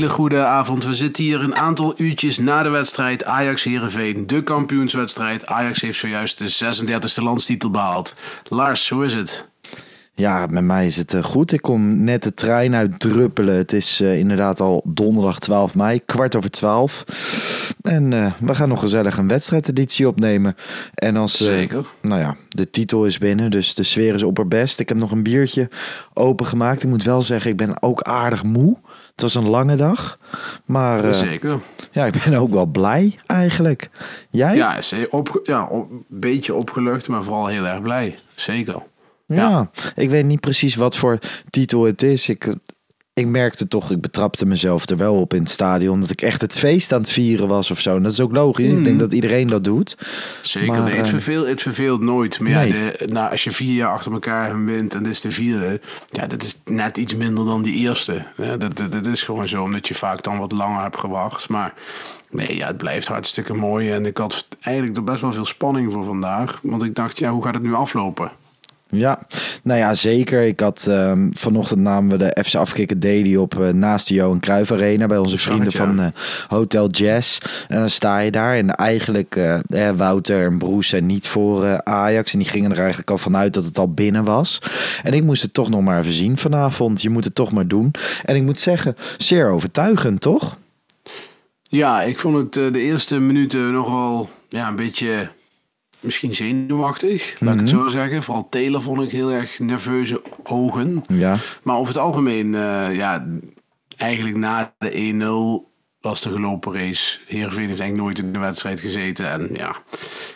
Hele goede avond. We zitten hier een aantal uurtjes na de wedstrijd Ajax-Herenveen. De kampioenswedstrijd. Ajax heeft zojuist de 36e landstitel behaald. Lars, hoe is het? Ja, met mij is het eh, goed. Ik kom net de trein uit Druppelen. Het is eh, inderdaad al donderdag 12 mei, kwart over 12. En eh, we gaan nog gezellig een wedstrijdeditie opnemen. En als, Zeker. nou ja, de titel is binnen, dus de sfeer is opperbest. Ik heb nog een biertje opengemaakt. Ik moet wel zeggen, ik ben ook aardig moe. Het was een lange dag. Maar eh, Zeker. ja, ik ben ook wel blij eigenlijk. Jij? Ja, op, ja op, een beetje opgelucht, maar vooral heel erg blij. Zeker. Ja, ik weet niet precies wat voor titel het is. Ik, ik merkte toch, ik betrapte mezelf er wel op in het stadion. Dat ik echt het feest aan het vieren was of zo. En dat is ook logisch. Ik denk dat iedereen dat doet. Zeker. Maar, nee, het, eh, verveelt, het verveelt nooit. Maar ja, de, nou, als je vier jaar achter elkaar hem wint en dit is de vierde. Ja, dat is net iets minder dan die eerste. Ja, dat, dat, dat is gewoon zo, omdat je vaak dan wat langer hebt gewacht. Maar nee, ja, het blijft hartstikke mooi. En ik had eigenlijk er best wel veel spanning voor vandaag. Want ik dacht, ja, hoe gaat het nu aflopen? Ja, nou ja, zeker. Ik had ehm, vanochtend namen we de FC Afkikken Daily op eh, naast de Johan Cruijff Arena bij onze vrienden ja. van eh, Hotel Jazz. En dan sta je daar en eigenlijk eh, eh, Wouter en Broes zijn niet voor eh, Ajax en die gingen er eigenlijk al vanuit dat het al binnen was. En ik moest het toch nog maar even zien vanavond. Je moet het toch maar doen. En ik moet zeggen, zeer overtuigend, toch? Ja, ik vond het de eerste minuten nogal ja, een beetje misschien zenuwachtig. Laat ik het zo zeggen. Vooral Taylor vond ik heel erg nerveuze ogen. Ja. Maar over het algemeen, eh, ja, eigenlijk na de 1-0 was de gelopen race. Heerenveen heeft eigenlijk nooit in de wedstrijd gezeten. En ja,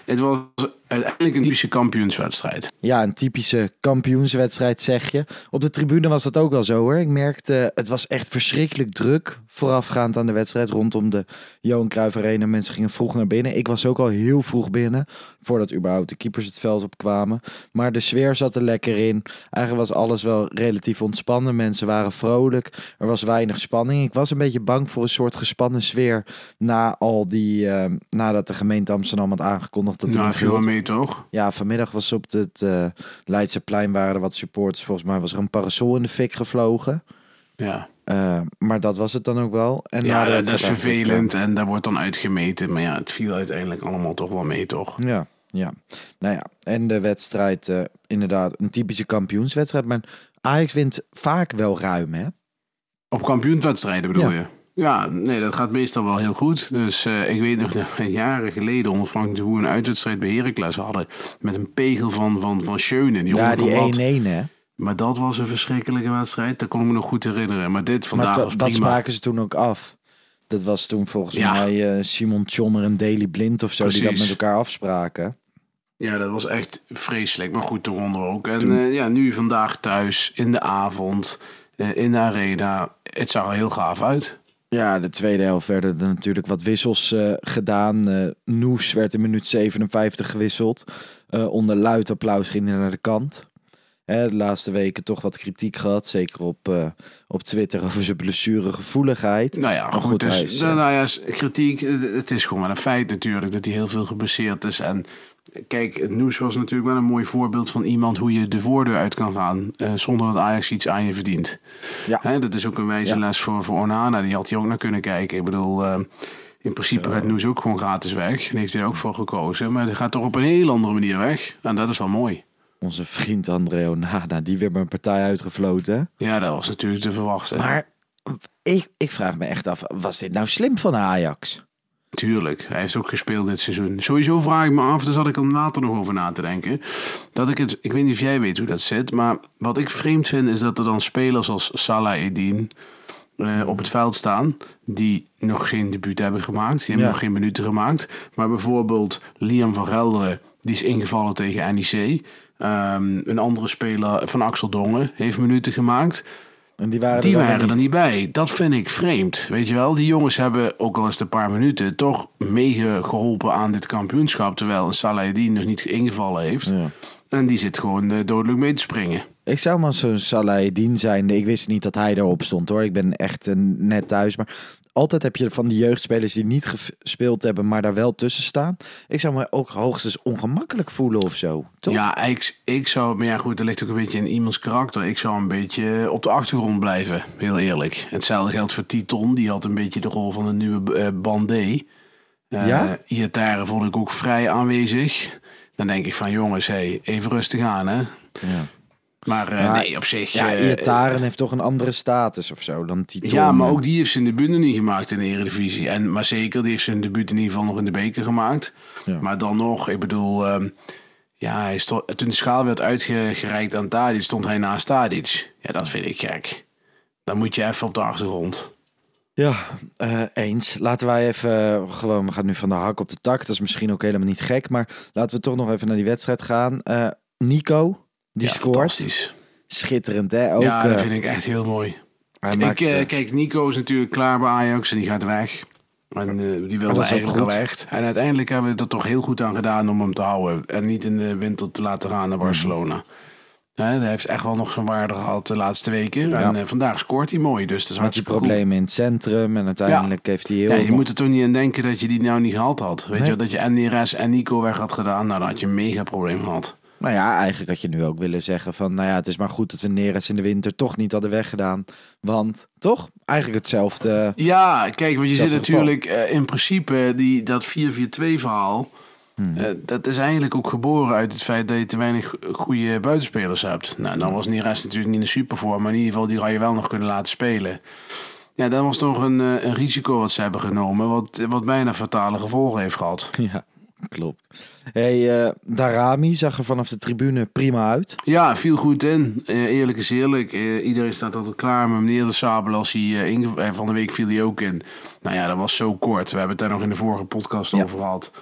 het was uiteindelijk een typische kampioenswedstrijd. Ja, een typische kampioenswedstrijd zeg je. Op de tribune was dat ook wel zo hoor. Ik merkte, het was echt verschrikkelijk druk voorafgaand aan de wedstrijd rondom de Johan Cruijff Arena. Mensen gingen vroeg naar binnen. Ik was ook al heel vroeg binnen, voordat überhaupt de keepers het veld opkwamen. Maar de sfeer zat er lekker in. Eigenlijk was alles wel relatief ontspannen. Mensen waren vrolijk. Er was weinig spanning. Ik was een beetje bang voor een soort gespannen sfeer na al die, eh, nadat de gemeente Amsterdam had aangekondigd dat er Nou, niet veel toch? ja, vanmiddag was op het eh Leidseplein waren er wat supporters. Volgens mij was er een parasol in de fik gevlogen. Ja, Eh, maar dat was het dan ook wel. En ja dat is vervelend en daar wordt dan uitgemeten. Maar ja, het viel uiteindelijk allemaal toch wel mee toch? Ja, ja. Nou ja, en de wedstrijd, eh, inderdaad, een typische kampioenswedstrijd. Maar Ajax wint vaak wel ruim, hè? Op kampioenswedstrijden bedoel Ja. je? Ja, nee, dat gaat meestal wel heel goed. Dus eh, ik weet nog dat we jaren geleden onder Frank de Boer een uitwedstrijd bij Heracles hadden. Met een pegel van, van, van Schöne. Die Ja, die 1-1, 1-1. hè? Maar dat was een verschrikkelijke wedstrijd. Dat kon ik me nog goed herinneren. Maar dit vandaag Maar dat- was dat prima. spraken ze toen ook af. Dat was toen volgens Ja. mij eh, Simon Tjommer en Daley Blind of zo die dat met elkaar afspraken. Ja, dat was echt vreselijk. Maar goed, toen wonnen we ook. En eh, ja, nu vandaag thuis, in de avond, in de arena. Het zag er heel gaaf uit. Ja, de tweede helft werden er natuurlijk wat wissels eh, gedaan. Eh Noes werd in minuut 57 gewisseld. Eh, onder luid applaus ging hij naar de kant. hè, de laatste weken toch wat kritiek gehad. Zeker op, op Twitter over zijn blessuregevoeligheid. Nou ja, goed, dus, is, nou, ja, kritiek, het is gewoon een feit natuurlijk dat hij heel veel geblesseerd is. En kijk, het nieuws was natuurlijk wel een mooi voorbeeld van iemand hoe je de voordeur uit kan gaan eh, zonder dat Ajax iets aan je verdient. Ja. Hè, dat is ook een wijze Ja. les voor, voor Onana, die had hij ook naar kunnen kijken. Ik bedoel, eh, in principe werd Noes ook gewoon gratis weg en heeft hij er ook voor gekozen. Maar hij gaat toch op een heel andere manier weg. En dat is wel mooi. Onze vriend André Onana, die weer bij een partij uitgefloten. Ja, dat was natuurlijk te verwachten. Maar ik, ik vraag me echt af, was dit nou slim van Ajax? Tuurlijk, hij heeft ook gespeeld dit seizoen. Sowieso vraag ik me af, daar zat ik er later nog over na te denken. Dat ik het, ik weet niet of jij weet hoe dat zit, maar wat ik vreemd vind is dat er dan spelers als Salah Eddin eh, op het veld staan. die nog geen debuut hebben gemaakt. Die hebben Ja. nog geen minuten gemaakt. Maar bijvoorbeeld Liam van Gelderen, die is ingevallen tegen NEC. Ehm, een andere speler van Axel Dongen heeft minuten gemaakt. En die waren Die er er niet. bij. Dat vind ik vreemd. Weet je wel, die jongens hebben, ook al het een paar minuten, toch meegeholpen aan dit kampioenschap. Terwijl een Salahidin nog niet ingevallen heeft. Ja. En die zit gewoon eh, dodelijk mee te springen. Ik zou maar zo'n Salahidin zijn. Ik wist niet dat hij erop stond hoor. Ik ben echt eh, net thuis. Maar altijd heb je van die jeugdspelers die niet gespeeld hebben, maar daar wel tussen staan. Ik zou me ook hoogstens ongemakkelijk voelen of zo. Toch? Ja, ik, ik zou, maar ja goed, dat ligt ook een beetje in iemands karakter. Ik zou een beetje op de achtergrond blijven, heel eerlijk. Hetzelfde geldt voor Titon, die had een beetje de rol van een nieuwe eh Bandé. Eh Ja? Iatare vond ik ook vrij aanwezig. Dan denk ik van jongens, hey, even rustig aan hè. Ja. Maar, Maar- nee, op zich... Ja, Iataren heeft toch een andere status of zo dan Titon. Ja, maar ook die heeft zijn debuut niet gemaakt in de Eredivisie. En, maar zeker, die heeft zijn debuut in ieder geval nog in de beker gemaakt. Ja. Maar dan nog, ik bedoel... ehm, ja, hij stond, toen de schaal werd uitgereikt aan Tadic, stond hij naast Tadic. Ja, dat vind ik gek. Dan moet je even op de achtergrond. Ja, eh, eens. Laten wij even gewoon, we gaan nu van de hak op de tak. Dat is misschien ook helemaal niet gek, maar laten we toch nog even naar die wedstrijd gaan. Eh, Nico, die ja, scoort. Schitterend, hè? Ook, ja, dat eh, vind ik echt heel mooi. hij Ik, maakt, eh, eh, kijk, Nico is natuurlijk klaar bij Ajax en die gaat weg. En die wilde eigenlijk al echt. En uiteindelijk hebben we er toch heel goed aan gedaan om hem te houden. En niet in de winter te laten gaan naar Barcelona. Hè, hij heeft echt wel nog zijn waarde gehad de laatste weken. En vandaag scoort hij mooi. Dus dat is hartstikke goed. problemen in het centrum. En uiteindelijk heeft hij heel... Ja, je moet er toch niet aan denken dat je die nou niet gehad had. Weet Nee. je, dat je en Neres en Nico weg had gedaan. Nou, dan had je een mega probleem gehad. Nou ja, eigenlijk had je nu ook willen zeggen van... Nou ja, het is maar goed dat we Neres in de winter toch niet hadden weggedaan. Want, toch? Eigenlijk hetzelfde. Ja, kijk, want je zit natuurlijk eh, in principe die, dat 4-4-2 verhaal. Hmm. eh, dat is eigenlijk ook geboren uit het feit dat je te weinig go- goede buitenspelers hebt. Nou, dan was Neres natuurlijk niet een supervorm, maar in ieder geval die had je wel nog kunnen laten spelen. Ja, dat was toch een, eh, een risico wat ze hebben genomen, wat, wat bijna fatale gevolgen heeft gehad. Ja, klopt. hey, eh, Darami zag er vanaf de tribune prima uit. Ja, viel goed in. Eh, eerlijk is eerlijk. Eh, iedereen staat altijd klaar met meneer de Sabel als hij eh, van de week viel hij ook in. Nou ja, dat was zo kort. We hebben het daar nog in de vorige podcast Ja. over gehad.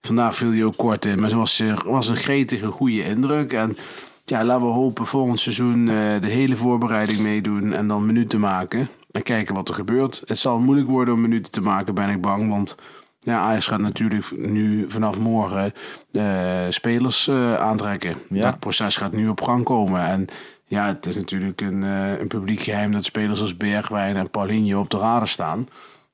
Vandaag viel hij ook kort in, maar het was, was een gretige, goede indruk. En ja, laten we hopen volgend seizoen de hele voorbereiding meedoen en dan minuten maken. En kijken wat er gebeurt. Het zal moeilijk worden om minuten te maken, ben ik bang. Want ja, Ajax gaat natuurlijk nu vanaf morgen eh, spelers eh, aantrekken. Ja. Dat proces gaat nu op gang komen. En ja, het is natuurlijk een, eh, een publiek geheim dat spelers als Bergwijn en Paulinho op de radar staan.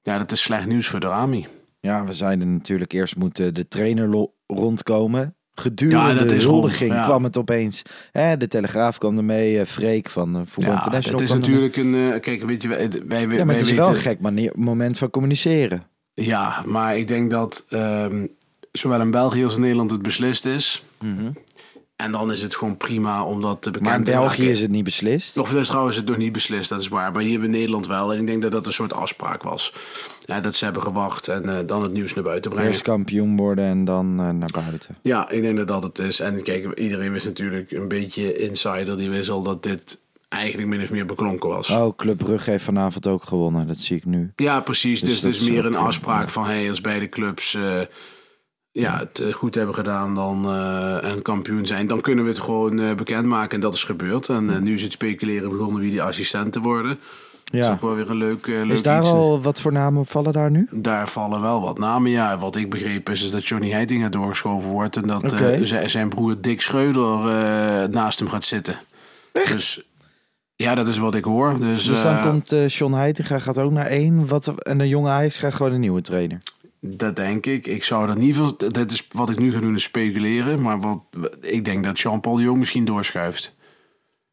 Ja, dat is slecht nieuws voor de Rami. Ja, we zeiden natuurlijk eerst moet eh, de trainer rondkomen. Gedurende Ja, dat de huldiging ja. kwam het opeens. Hè, de Telegraaf kwam ermee, eh Freek van Voetbal Ja, International dat is ermee. natuurlijk een... eh, kijk, weet je, wij, wij, Ja, wij maar het is wel weten- een gek manier, moment van communiceren. Ja, maar ik denk dat ehm, zowel in België als in Nederland het beslist is. En dan is het gewoon prima om dat te bekend Maar in België maken. is het niet beslist. Of is trouwens het nog niet beslist, dat is waar. Maar hier in Nederland wel. En ik denk dat dat een soort afspraak was. Ja, dat ze hebben gewacht en eh, dan het nieuws naar buiten brengen. Eerst kampioen worden en dan eh, naar buiten. Ja, ik denk dat dat het is. En kijk, iedereen wist natuurlijk een beetje insider. Die wist al dat dit eigenlijk min of meer beklonken was. Oh, Club Brugge heeft vanavond ook gewonnen. Dat zie ik nu. Ja, precies. Dus Dus, het is meer een eh, afspraak van... Hey, als beide clubs eh, ja, het eh, goed hebben gedaan dan, eh, en kampioen zijn... dan kunnen we het gewoon eh, bekendmaken. En dat is gebeurd. En nu is het speculeren begonnen wie die assistenten worden. Dat is Ja. ook wel weer een leuk, leuk Is daar iets. al wat voor namen vallen daar nu? Daar vallen wel wat namen. Ja, wat ik begreep is, is dat Johnny Heitinga doorgeschoven wordt. En dat zijn, broer Dick Schreuder naast hem gaat zitten. Dus ja, dat is wat ik hoor. Dus, Dus dan eh, komt eh John Heitinga gaat ook naar één. Wat, en de jonge Ajax krijgt gewoon een nieuwe trainer. Dat denk ik. Ik zou er niet veel. Dat is wat ik nu ga doen, is speculeren. Maar wat, ik denk dat Jean-Paul de Jong misschien doorschuift.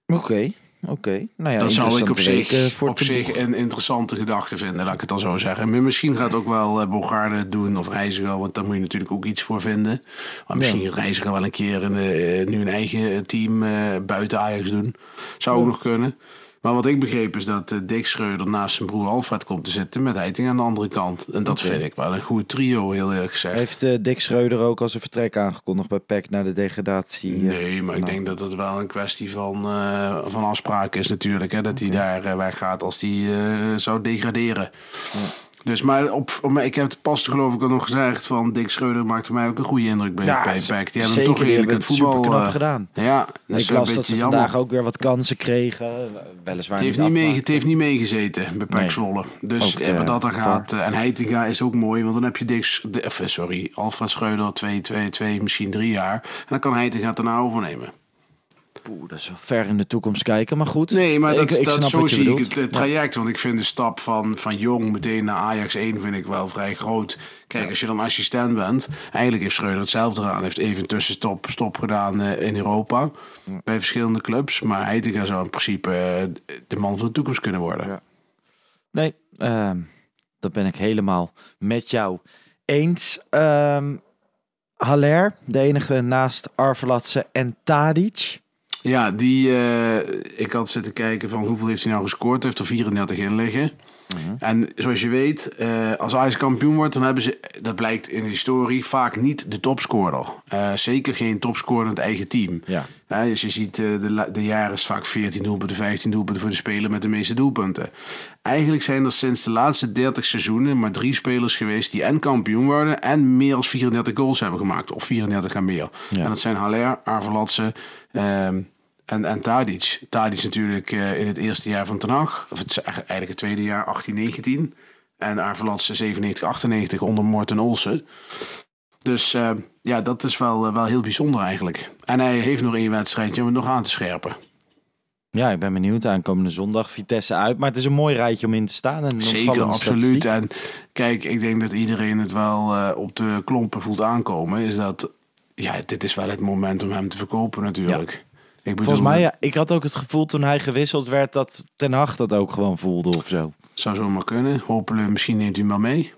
Oké, oké. Nou ja, dat zou ik op zich, voor op zich een interessante gedachte vinden, laat ik het dan zo zeggen. Maar misschien gaat ook wel uh, Bogarde het doen of Reiziger, want daar moet je natuurlijk ook iets voor vinden. Maar misschien ja. Reiziger wel een keer in de, nu een eigen team uh, buiten Ajax doen. Zou ook nog kunnen. Maar wat ik begreep is dat uh, Dick Schreuder naast zijn broer Alfred komt te zitten met Heiting aan de andere kant. En dat okay. vind ik wel een goed trio, heel eerlijk gezegd. Heeft uh, Dick Schreuder ook als een vertrek aangekondigd bij PEC naar de degradatie? Uh, nee, maar nou. ik denk dat het wel een kwestie van, van afspraak is natuurlijk. Hè, dat hij daar weggaat als hij zou degraderen. Ja. Dus, maar op, op, ik heb het pas geloof ik al nog gezegd van Dick Schreuder maakte mij ook een goede indruk bij ja. Die hebben toch redelijk het voetbal super knap gedaan. Ja, dat ik las dat ze jammer. vandaag ook weer wat kansen kregen. Weliswaar het heeft niet, mee, het heeft niet meegezeten bij nee. Zwolle. Dus ook, wat dat dan gaat. Uh, en Heitinga is ook mooi, want dan heb je Dick, de, sorry, Alfred Schreuder 2, 2, 2, misschien drie jaar. En dan kan Heitinga het daarna overnemen. Poeh, dat is wel ver in de toekomst kijken, maar goed. Nee, maar dat, ik, ik dat zo zie ik het, het traject. Want ik vind de stap van, van Jong meteen naar Ajax 1 vind ik wel vrij groot. Kijk, als je dan assistent bent, eigenlijk heeft Schreuder hetzelfde gedaan. heeft even tussenstop stop gedaan uh, in Europa bij verschillende clubs. Maar Heitinga zou in principe uh, de man van de toekomst kunnen worden. Nee, uh, dat ben ik helemaal met jou eens. Um, Haller, de enige naast Arvelatse en Tadic. Ja, die, uh, ik had zitten kijken van hoeveel heeft hij nou gescoord. Hij heeft er 34 in liggen. -huh. En zoals je weet, uh, als Ajax kampioen wordt, dan hebben ze, dat blijkt in de historie, vaak niet de topscorer. Uh, zeker geen topscorer in het eigen team. Ja. dus je ziet de, de jaren is vaak 14 doelpunten, 15 doelpunten voor de speler met de meeste doelpunten. Eigenlijk zijn er sinds de laatste 30 seizoenen maar drie spelers geweest die en kampioen worden en meer dan 34 goals hebben gemaakt. Of 34 en meer. Ja. En dat zijn Haller, Arvelatse, um, en, en Tadic. Tadic natuurlijk uh, in het eerste jaar van Ten Hag. Of het eigenlijk het tweede jaar, 18-19. En Arvelatse 97-98 onder Morten Olsen. Dus uh, ja, dat is wel, uh, wel heel bijzonder eigenlijk. En hij heeft nog één wedstrijdje om het nog aan te scherpen. Ja, ik ben benieuwd. Aankomende zondag Vitesse uit. Maar het is een mooi rijtje om in te staan. En Zeker, absoluut. En kijk, ik denk dat iedereen het wel uh, op de klompen voelt aankomen. Is dat, ja, dit is wel het moment om hem te verkopen natuurlijk. Ja. Ik bedoel, Volgens mij, ja, ik had ook het gevoel toen hij gewisseld werd dat Ten Hag dat ook gewoon voelde of zo. Zou zomaar kunnen. Hopelijk, misschien neemt hij hem wel mee.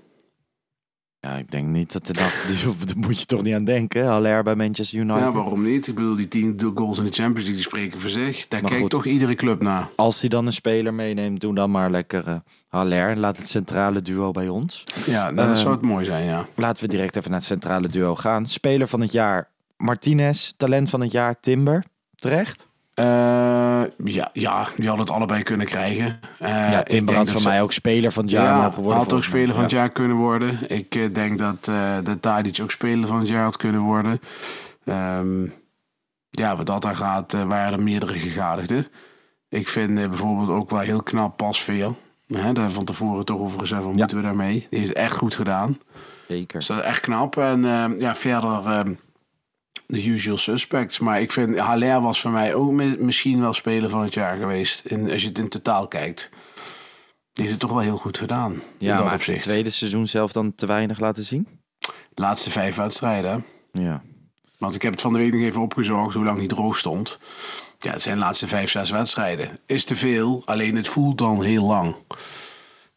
Ja, ik denk niet dat Ten Hag, daar moet je toch niet aan denken. Haller bij Manchester United. Ja, waarom niet? Ik bedoel, die tien goals in de Champions League die spreken voor zich. Daar maar kijkt goed, toch iedere club naar. Als hij dan een speler meeneemt, doe dan maar lekker uh, Haller. En laat het centrale duo bij ons. Ja, dat uh, zou het mooi zijn, ja. Laten we direct even naar het centrale duo gaan. Speler van het jaar Martinez. Talent van het jaar Timber. Terecht? Uh, ja, ja, die hadden het allebei kunnen krijgen. Uh, ja, Timber had van mij ook speler van het jaar ja, mogen worden. had ook speler van het jaar kunnen worden. Ik uh, denk dat, uh, dat Tadic ook speler van het jaar had kunnen worden. Um, ja, wat dat aan gaat, waren er meerdere gegadigden. Ik vind bijvoorbeeld ook wel heel knap Pasveer. Hè, daar van tevoren toch over gezegd, van, moeten we daarmee? Die heeft het echt goed gedaan. Zeker. Dus dat is echt knap. En ja, verder de usual suspects. Maar ik vind, Haller was voor mij ook misschien wel speler van het jaar geweest. In, als je het in totaal kijkt. Die heeft het toch wel heel goed gedaan. Ja, maar heeft het tweede seizoen zelf dan te weinig laten zien? De laatste vijf wedstrijden. Ja. Want ik heb het van de week nog even opgezocht hoe lang hij droog stond. Ja, het zijn de laatste vijf, zes wedstrijden. Is te veel, alleen het voelt dan heel lang.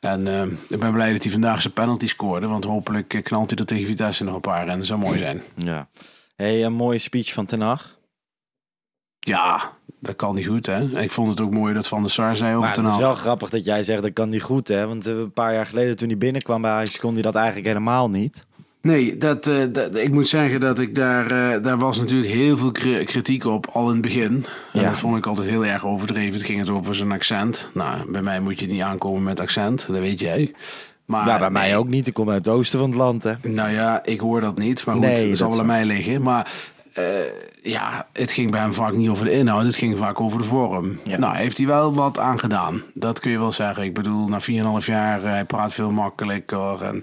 En uh, ik ben blij dat hij vandaag zijn penalty scoorde. Want hopelijk knalt hij er tegen Vitesse nog een paar. En dat zou mooi zijn. Ja. Hey, een mooie speech van Ten Hag. Ja, dat kan niet goed, hè? Ik vond het ook mooi dat Van der Sar zei over maar Ten Hag. Het is wel grappig dat jij zegt dat kan niet goed, hè? Want een paar jaar geleden toen hij binnenkwam bij Ajax kon hij dat eigenlijk helemaal niet. Nee, dat, uh, dat, ik moet zeggen dat ik daar, uh, daar was natuurlijk heel veel kritiek op al in het begin. En dat vond ik altijd heel erg overdreven. Het ging het over zijn accent. Nou, bij mij moet je niet aankomen met accent, dat weet jij. Maar, ja, bij mij ook niet. Ik kom uit het oosten van het land, hè. Nou ja, ik hoor dat niet. Maar goed, nee, het zal wel aan mij liggen. Maar uh, ja, het ging bij hem vaak niet over de inhoud. Het ging vaak over de vorm. Ja. Nou, heeft hij wel wat aan gedaan. Dat kun je wel zeggen. Ik bedoel, na 4,5 jaar, hij praat veel makkelijker. En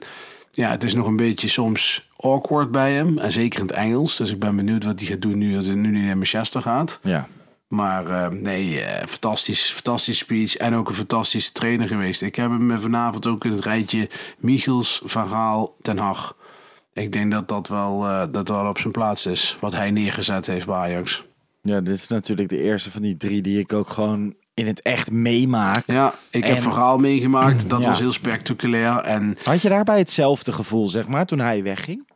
ja, het is nog een beetje soms awkward bij hem. En zeker in het Engels. Dus ik ben benieuwd wat hij gaat doen nu, als hij nu naar Manchester gaat. Ja. Maar eh, nee, eh, fantastisch, fantastisch speech en ook een fantastische trainer geweest. Ik heb hem vanavond ook in het rijtje Michels, Van Gaal, Ten Hag. Ik denk dat dat wel, eh, dat wel op zijn plaats is, wat hij neergezet heeft bij Ajax. Ja, dit is natuurlijk de eerste van die drie die ik ook gewoon in het echt meemaak. Ja, ik heb En- verhaal meegemaakt. Dat Ja. was heel spectaculair. En Had je daarbij hetzelfde gevoel, zeg maar, toen hij wegging?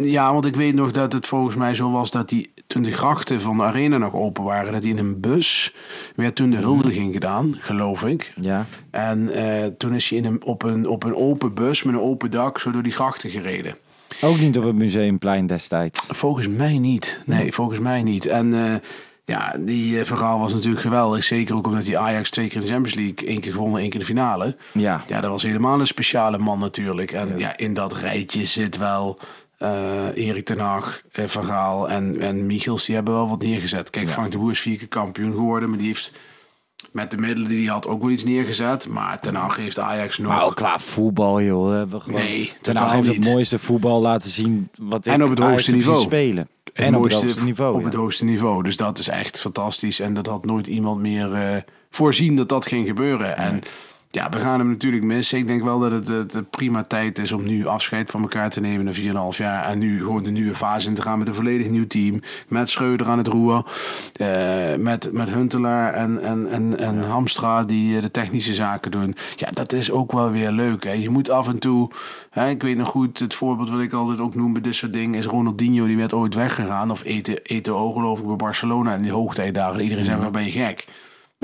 ja, want ik weet nog dat het volgens mij zo was dat hij toen de grachten van de arena nog open waren, dat hij in een bus werd toen de huldiging gedaan, geloof ik. Ja. En eh, toen is hij in een, op, een, op een open bus met een open dak zo door die grachten gereden. Ook niet op het Museumplein destijds. Volgens mij niet. Nee, volgens mij niet. En eh, ja, die eh, verhaal was natuurlijk geweldig. Zeker ook omdat hij Ajax twee keer in de Champions League, één keer gewonnen, één keer de finale. Ja. Ja, dat was helemaal een speciale man natuurlijk. En ja, in dat rijtje zit wel eh, Erik ten Hag, eh, Van Gaal en, en Michels. Die hebben wel wat neergezet. Kijk, Frank de Boer is vier keer kampioen geworden. Maar die heeft met de middelen die hij had ook wel iets neergezet. Maar ten Hag heeft Ajax nog... Maar ook qua voetbal, joh. Hebben gewoon... Nee, Ten Hag heeft niet. het mooiste voetbal laten zien wat ik En op het hoogste niveau. spelen. En op het hoogste niveau, Op ja. het hoogste niveau. Dus dat is echt fantastisch. En dat had nooit iemand meer eh, voorzien dat dat ging gebeuren. En ja, we gaan hem natuurlijk missen. Ik denk wel dat het, het prima tijd is om nu afscheid van elkaar te nemen na 4,5 jaar. En nu gewoon de nieuwe fase in te gaan met een volledig nieuw team. Met Schreuder aan het roer. eh, met, met Huntelaar en, en, en, en Hamstra die eh, de technische zaken doen. Ja, dat is ook wel weer leuk. Hè. Je moet af en toe... Hè, ik weet nog goed, het voorbeeld wat ik altijd ook noem bij dit soort dingen... is Ronaldinho, die werd ooit weggegaan. Of Eto'o geloof ik bij Barcelona in die hoogtijdagen. Iedereen zei, waar ben je gek?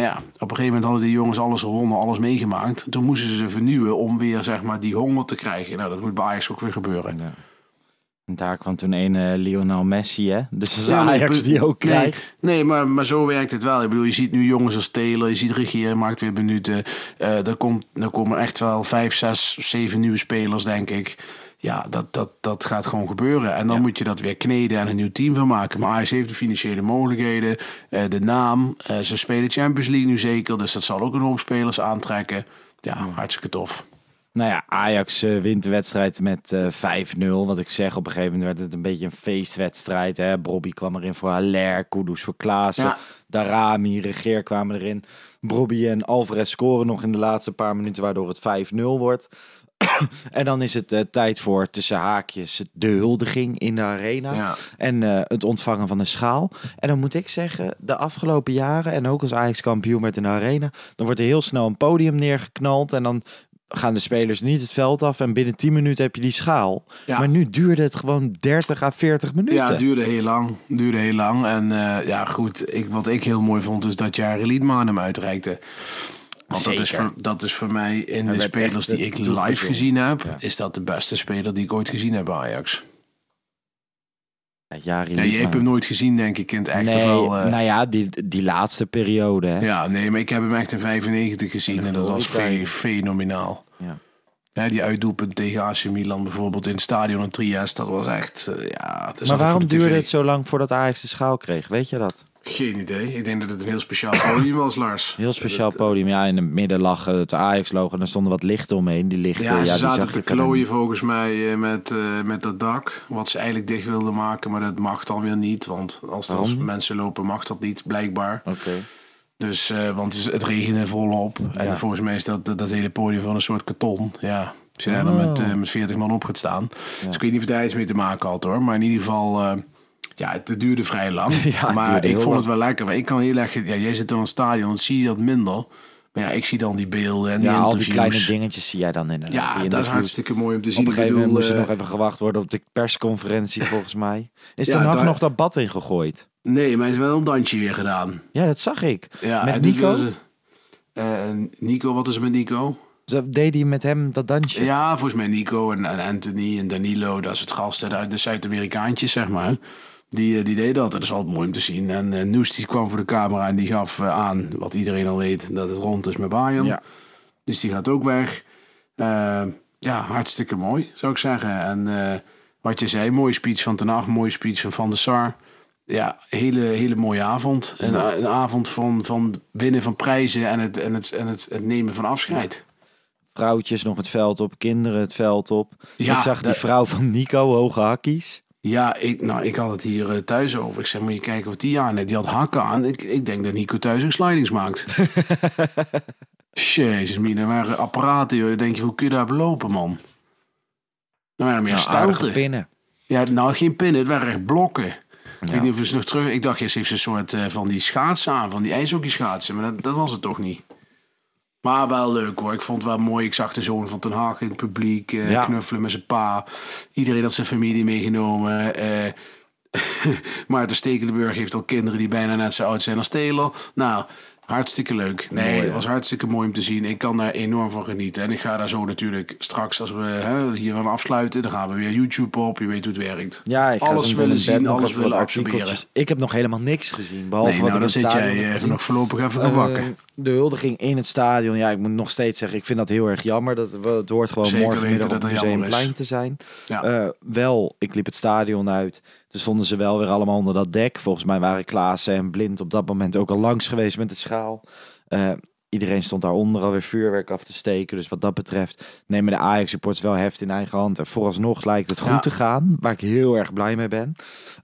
Maar ja, op een gegeven moment hadden die jongens alles gewonnen, alles meegemaakt. Toen moesten ze ze vernieuwen om weer zeg maar die honger te krijgen. Nou, dat moet bij Ajax ook weer gebeuren. Ja. En daar kwam toen een eh, Lionel Messi, hè? Dus dat is Ja, nee, Ajax die ook nee, krijgt. Nee, maar, maar zo werkt het wel. Ik bedoel, je ziet nu jongens als Taylor, je ziet Regier maakt weer minuten. Eh er, komt, er komen echt wel vijf, zes, zeven nieuwe spelers, denk ik. Ja, dat, dat, dat gaat gewoon gebeuren. En dan moet je dat weer kneden en een nieuw team van maken. Maar Ajax heeft de financiële mogelijkheden, eh, de naam. Eh, ze spelen Champions League nu zeker, dus dat zal ook een hoop spelers aantrekken. Ja, hartstikke tof. Nou ja, Ajax eh, wint de wedstrijd met eh 5-0. Wat ik zeg, op een gegeven moment werd het een beetje een feestwedstrijd. Hè? Brobby kwam erin voor Haller, Kudus voor Klaassen. Ja. Darami, Regeer kwamen erin. Brobby en Alvarez scoren nog in de laatste paar minuten, waardoor het 5-0 wordt. en dan is het eh, tijd voor tussen haakjes de huldiging in de arena. Ja. En eh, het ontvangen van de schaal. En dan moet ik zeggen, de afgelopen jaren, en ook als Ajax kampioen in de arena, dan wordt er heel snel een podium neergeknald. En dan gaan de spelers niet het veld af. En binnen 10 minuten heb je die schaal. Ja. Maar nu duurde het gewoon 30 à 40 minuten. Ja, het duurde heel lang. Duurde heel lang. En eh, ja, goed. Ik, wat ik heel mooi vond, is dat Jari Liedman hem uitreikte. Want dat is, voor, dat is voor mij in Hij de spelers die ik live gezien heb, Ja. is dat de beste speler die ik ooit gezien heb bij Ajax. Ja, je hebt hem nooit gezien, denk ik, in het echt. Nee, wel, eh, nou ja, die, die laatste periode. Hè? ja, nee, maar ik heb hem echt in 95 gezien en dat was fe- fenomenaal. Ja. Ja, die uitdoelpunt tegen AC Milan bijvoorbeeld in het stadion in Trieste, dat was echt, eh, ja... Het is Maar waarom duurde het zo lang voordat Ajax de schaal kreeg? Weet je dat? Geen idee. Ik denk dat het een heel speciaal podium was, Lars. Heel speciaal Dat- podium. Ja, in het midden lag eh, het Ajax-logo en er stonden wat lichten omheen. Die lichten, Ja, ja, ze die zaten zag te klooien volgens mij eh, met, eh, met dat dak. Wat ze eigenlijk dicht wilden maken, maar dat mag dan weer niet. Want als, mensen lopen, mag dat niet, blijkbaar. Oké. Dus, eh, want het, is- het regende volop. En Ja. volgens mij is dat, dat, dat hele podium van een soort karton. Ja, als je daar dan Oh. met, eh, met 40 man op gaat staan. Dus ik weet niet of daar iets mee te maken had hoor. Maar in ieder geval, eh, ja, het duurde vrij lang. Ja, maar ik vond lang. het wel lekker. Maar ik kan heel erg, ja, jij zit in een stadion, dan zie je dat minder. Maar ja, ik zie dan die beelden en die Ja, al die kleine dingetjes zie jij dan inderdaad. Ja, die dat is hartstikke mooi om te zien. Op een gegeven moment moest er eh, nog even gewacht worden op de persconferentie, volgens mij. Is Ja, er nog, daar- nog dat bad ingegooid? Nee, maar hij is wel een dansje weer gedaan. Ja, dat zag ik. Ja, Met Nico? eh, Nico, wat is er met Nico? Zo deed hij met hem dat dansje. Ja, volgens mij Nico en, en Anthony en Danilo, dat is het gasten uit de Zuid-Amerikaantjes, zeg maar. Die, eh, die deden dat. Dat is altijd mooi om te zien. En die kwam voor de camera en die gaf eh, aan, wat iedereen al weet, dat het rond is met Bayern. Ja. Dus die gaat ook weg. Ja, hartstikke mooi, zou ik zeggen. En wat je zei, mooie speech van Ten Hag, mooie speech van Van der Sar. Ja, hele, hele mooie avond. Een, een avond van, van winnen van prijzen en het, en het, en het, het nemen van afscheid. Vrouwtjes nog het veld op, kinderen het veld op. Ja, ik zag die vrouw van Nico, hoge hakkies. Ja, ik, nou, ik had het hier eh, thuis over. Ik zeg, moet je kijken wat die aan heeft. Die had hakken aan. Ik, ik denk dat Nico thuis ook slidings maakt. Jezus, mina, waren apparaten, joh. Dan denk je, hoe kun je daar belopen, man? Dan waren meer Nou, stouten. pinnen. Ja, nou, geen pinnen. Het waren echt blokken. Ik weet niet of ze nog terug... Ik dacht, eerst heeft ze een soort eh, van die schaatsen aan. Van die ijshockeyschaatsen. Maar dat, dat was het toch niet. Maar wel leuk hoor. Ik vond het wel mooi. Ik zag de zoon van Ten Haag in het publiek eh, Ja. knuffelen met zijn pa. Iedereen had zijn familie meegenomen. Eh Maarten Stekelenburg heeft al kinderen die bijna net zo oud zijn als Taylor. Nou, hartstikke leuk. Nee, het was hartstikke mooi om te zien. Ik kan daar enorm van genieten. En ik ga daar zo natuurlijk straks, als we hè, hier van afsluiten, dan gaan we weer YouTube op. Je weet hoe het werkt. Ja, ik alles willen zien, alles wat willen absorberen. Ik heb nog helemaal niks gezien. Behalve Nee, wat nou, ik dan zit jij eh, even gezien. nog voorlopig even gebakken. Eh, de huldiging in het stadion. Ja, ik moet nog steeds zeggen, ik vind dat heel erg jammer. Dat, het hoort gewoon Zeker morgenmiddag op het. Museumplein te zijn. Ja. Eh, wel, ik liep het stadion uit. Toen stonden ze wel weer allemaal onder dat dek. Volgens mij waren Klaassen en Blind op dat moment ook al langs geweest met de schaal. Eh, iedereen stond daaronder alweer vuurwerk af te steken. Dus wat dat betreft nemen de Ajax-supporters wel heft in eigen hand. En vooralsnog lijkt het goed Ja. te gaan. Waar ik heel erg blij mee ben.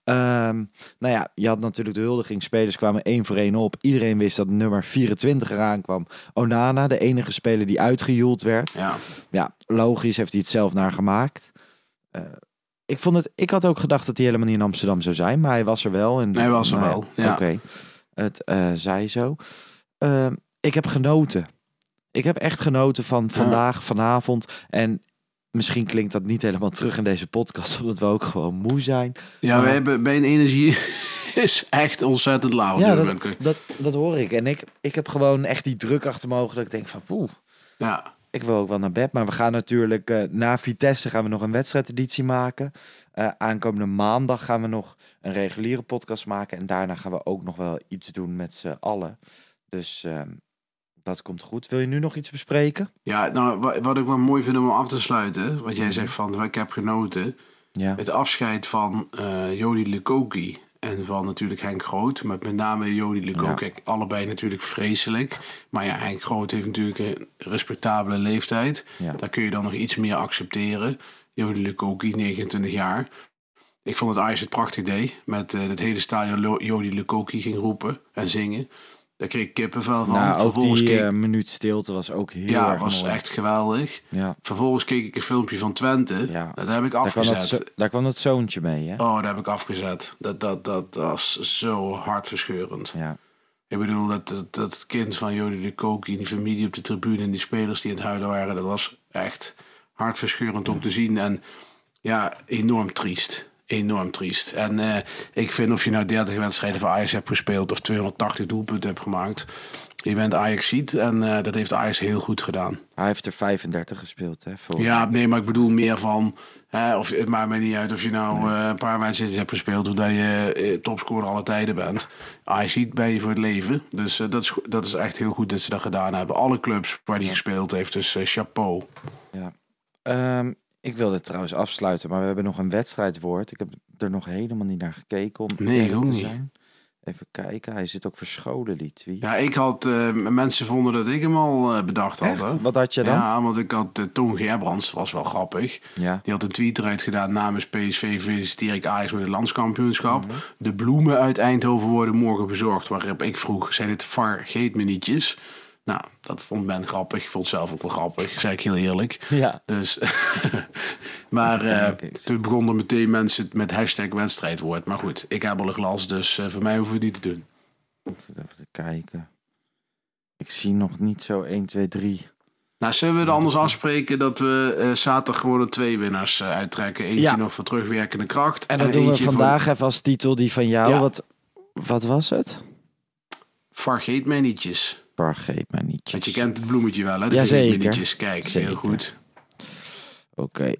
Ehm, nou ja, je had natuurlijk de huldiging. Spelers kwamen één voor één op. Iedereen wist dat nummer 24 eraan kwam. Onana, de enige speler die uitgejoeld werd. ja. Ja, logisch heeft hij het zelf naar gemaakt. Eh, ik, vond het, ik had ook gedacht dat hij helemaal niet in Amsterdam zou zijn, maar hij was er wel. En, Hij was er nou wel, ja. Oké, het eh zij zo. Ehm, ik heb genoten. Ik heb echt genoten van vandaag, vanavond. En misschien klinkt dat niet helemaal terug in deze podcast, omdat we ook gewoon moe zijn. Ja, we hebben bij een energie is echt ontzettend laag. ja, dat, dat, dat hoor ik. En ik, ik heb gewoon echt die druk achter mijn ogen dat ik denk van, poeh, ja. Ik wil ook wel naar bed, maar we gaan natuurlijk eh, na Vitesse gaan we nog een wedstrijdeditie maken. Eh, aankomende maandag gaan we nog een reguliere podcast maken en daarna gaan we ook nog wel iets doen met z'n allen. Dus ehm, dat komt goed. Wil je nu nog iets bespreken? ja, nou, wa- wat ik wel mooi vind om af te sluiten, wat jij zegt van, ik heb genoten. Ja. Het afscheid van eh Jody Lukoki en van natuurlijk Henk Groot. Maar met name Jody Lukoki. Ja. Kijk, allebei natuurlijk vreselijk. Maar ja, Henk Groot heeft natuurlijk een respectabele leeftijd. Ja. Daar kun je dan nog iets meer accepteren. Jody Lukoki, 29 jaar. Ik vond het Ajax het prachtig deed. Met eh, het hele stadion Jody Lukoki ging roepen en zingen. Daar kreeg ik kippenvel van. Nou, Vervolgens die keek eh, minuut stilte was ook heel ja, erg was mooi. echt geweldig. Ja. Vervolgens keek ik een filmpje van Twente. Ja. Dat heb ik Daar kwam, dat afgezet. daar kwam dat zoontje mee, hè? Oh, daar heb ik afgezet. Dat, dat, dat, was zo hartverscheurend. Ja. Ik bedoel, dat, dat, dat kind van Jody de Koki en die familie op de tribune en die spelers die in het huilen waren, dat was echt hartverscheurend om te zien. En ja, enorm triest. Enorm triest. En eh, ik vind of je nou 30 wedstrijden voor Ajax hebt gespeeld of 280 doelpunten hebt gemaakt. Je bent Ajax ziet en eh, dat heeft Ajax heel goed gedaan. Hij heeft er 35 gespeeld, hè? Ja, nee, maar ik bedoel meer van. Hè, of, het maakt mij niet uit of je nou eh, een paar wedstrijden hebt gespeeld. of dat je topscorer alle tijden bent. Hij ziet bij je voor het leven. Dus dat, is, dat is echt heel goed dat ze dat gedaan hebben. Alle clubs waar hij gespeeld heeft. Dus chapeau. Ja. Ehm, ik wilde trouwens afsluiten, maar we hebben nog een wedstrijdwoord. Ik heb er nog helemaal niet naar gekeken om Nee, ook te niet. zijn. Even kijken, hij zit ook verscholen, die tweet. Ja, ik had. eh, mensen vonden dat ik hem al eh, bedacht had. Hè. Wat had je dan? Ja, want ik had uh, Toon Gerbrands, was wel grappig. Ja. Die had een tweet eruit gedaan namens PSV feliciteer ik Ajax met het landskampioenschap. Mhm. De bloemen uit Eindhoven worden morgen bezorgd. Waarop ik vroeg, zijn dit vergeet me nietjes? Nou, dat vond Ben grappig. Ik vond het zelf ook wel grappig, zeg ik heel eerlijk. Ja. Dus, maar eh, toen begonnen meteen mensen met hashtag wedstrijdwoord. Maar goed, ik heb al een glas, dus eh, voor mij hoeven we niet te doen. Ik zit even te kijken. Ik zie nog niet zo 1, 2, 3. Nou, zullen we het anders afspreken dat we eh, zaterdag gewoon de twee winnaars uittrekken? Eentje Ja. nog voor terugwerkende kracht. En dan doen we voor- vandaag even als titel die van jou. Ja. Wat, wat was het? Vergeet mij nietjes. Vergeet mij niet. Want je kent het bloemetje wel, hè? De Jazeker. Kijk, Zeker. heel goed. Oké.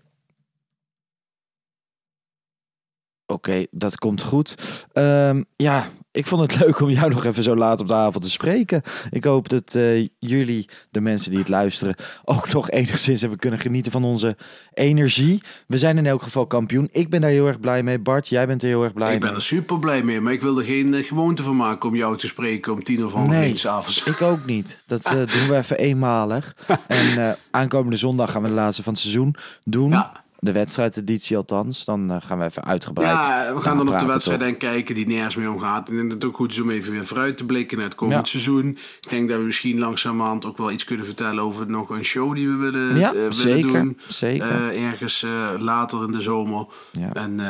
Oké, dat komt goed. Ehm, ja, ik vond het leuk om jou nog even zo laat op de avond te spreken. Ik hoop dat eh, jullie, de mensen die het luisteren, ook nog enigszins hebben kunnen genieten van onze energie. We zijn in elk geval kampioen. Ik ben daar heel erg blij mee. Bart, jij bent er heel erg blij ik ben mee. er super blij mee, maar ik wil er geen eh, gewoonte van maken om jou te spreken om tien of half Nee. één s'avonds. Ik ook niet. Dat eh, doen we even eenmalig. En aankomende zondag gaan we de laatste van het seizoen doen. Ja. De wedstrijdeditie althans. Dan eh, gaan we even uitgebreid Ja, we gaan dan op de wedstrijd en kijken die nergens meer om gaat. Ik denk dat het ook goed is om even weer vooruit te blikken naar het komend Ja. seizoen. Ik denk dat we misschien langzamerhand ook wel iets kunnen vertellen over nog een show die we willen, Ja, eh, willen zeker, doen. zeker. Eh, ergens later in de zomer. Ja. En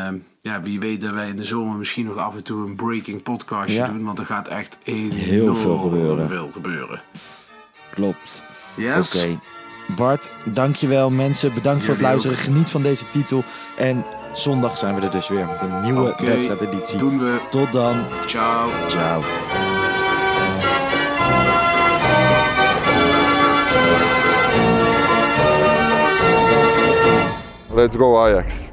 ja, wie weet dat wij in de zomer misschien nog af en toe een breaking podcastje doen. Want er gaat echt enorm Heel veel gebeuren. veel gebeuren. Klopt. Yes? Oké. Bart, dankjewel mensen. Bedankt voor het luisteren. Geniet van deze titel. En zondag zijn we er dus weer met een nieuwe Oké, wedstrijdeditie. Doen we. Tot dan. Ciao. Ciao. Let's go Ajax.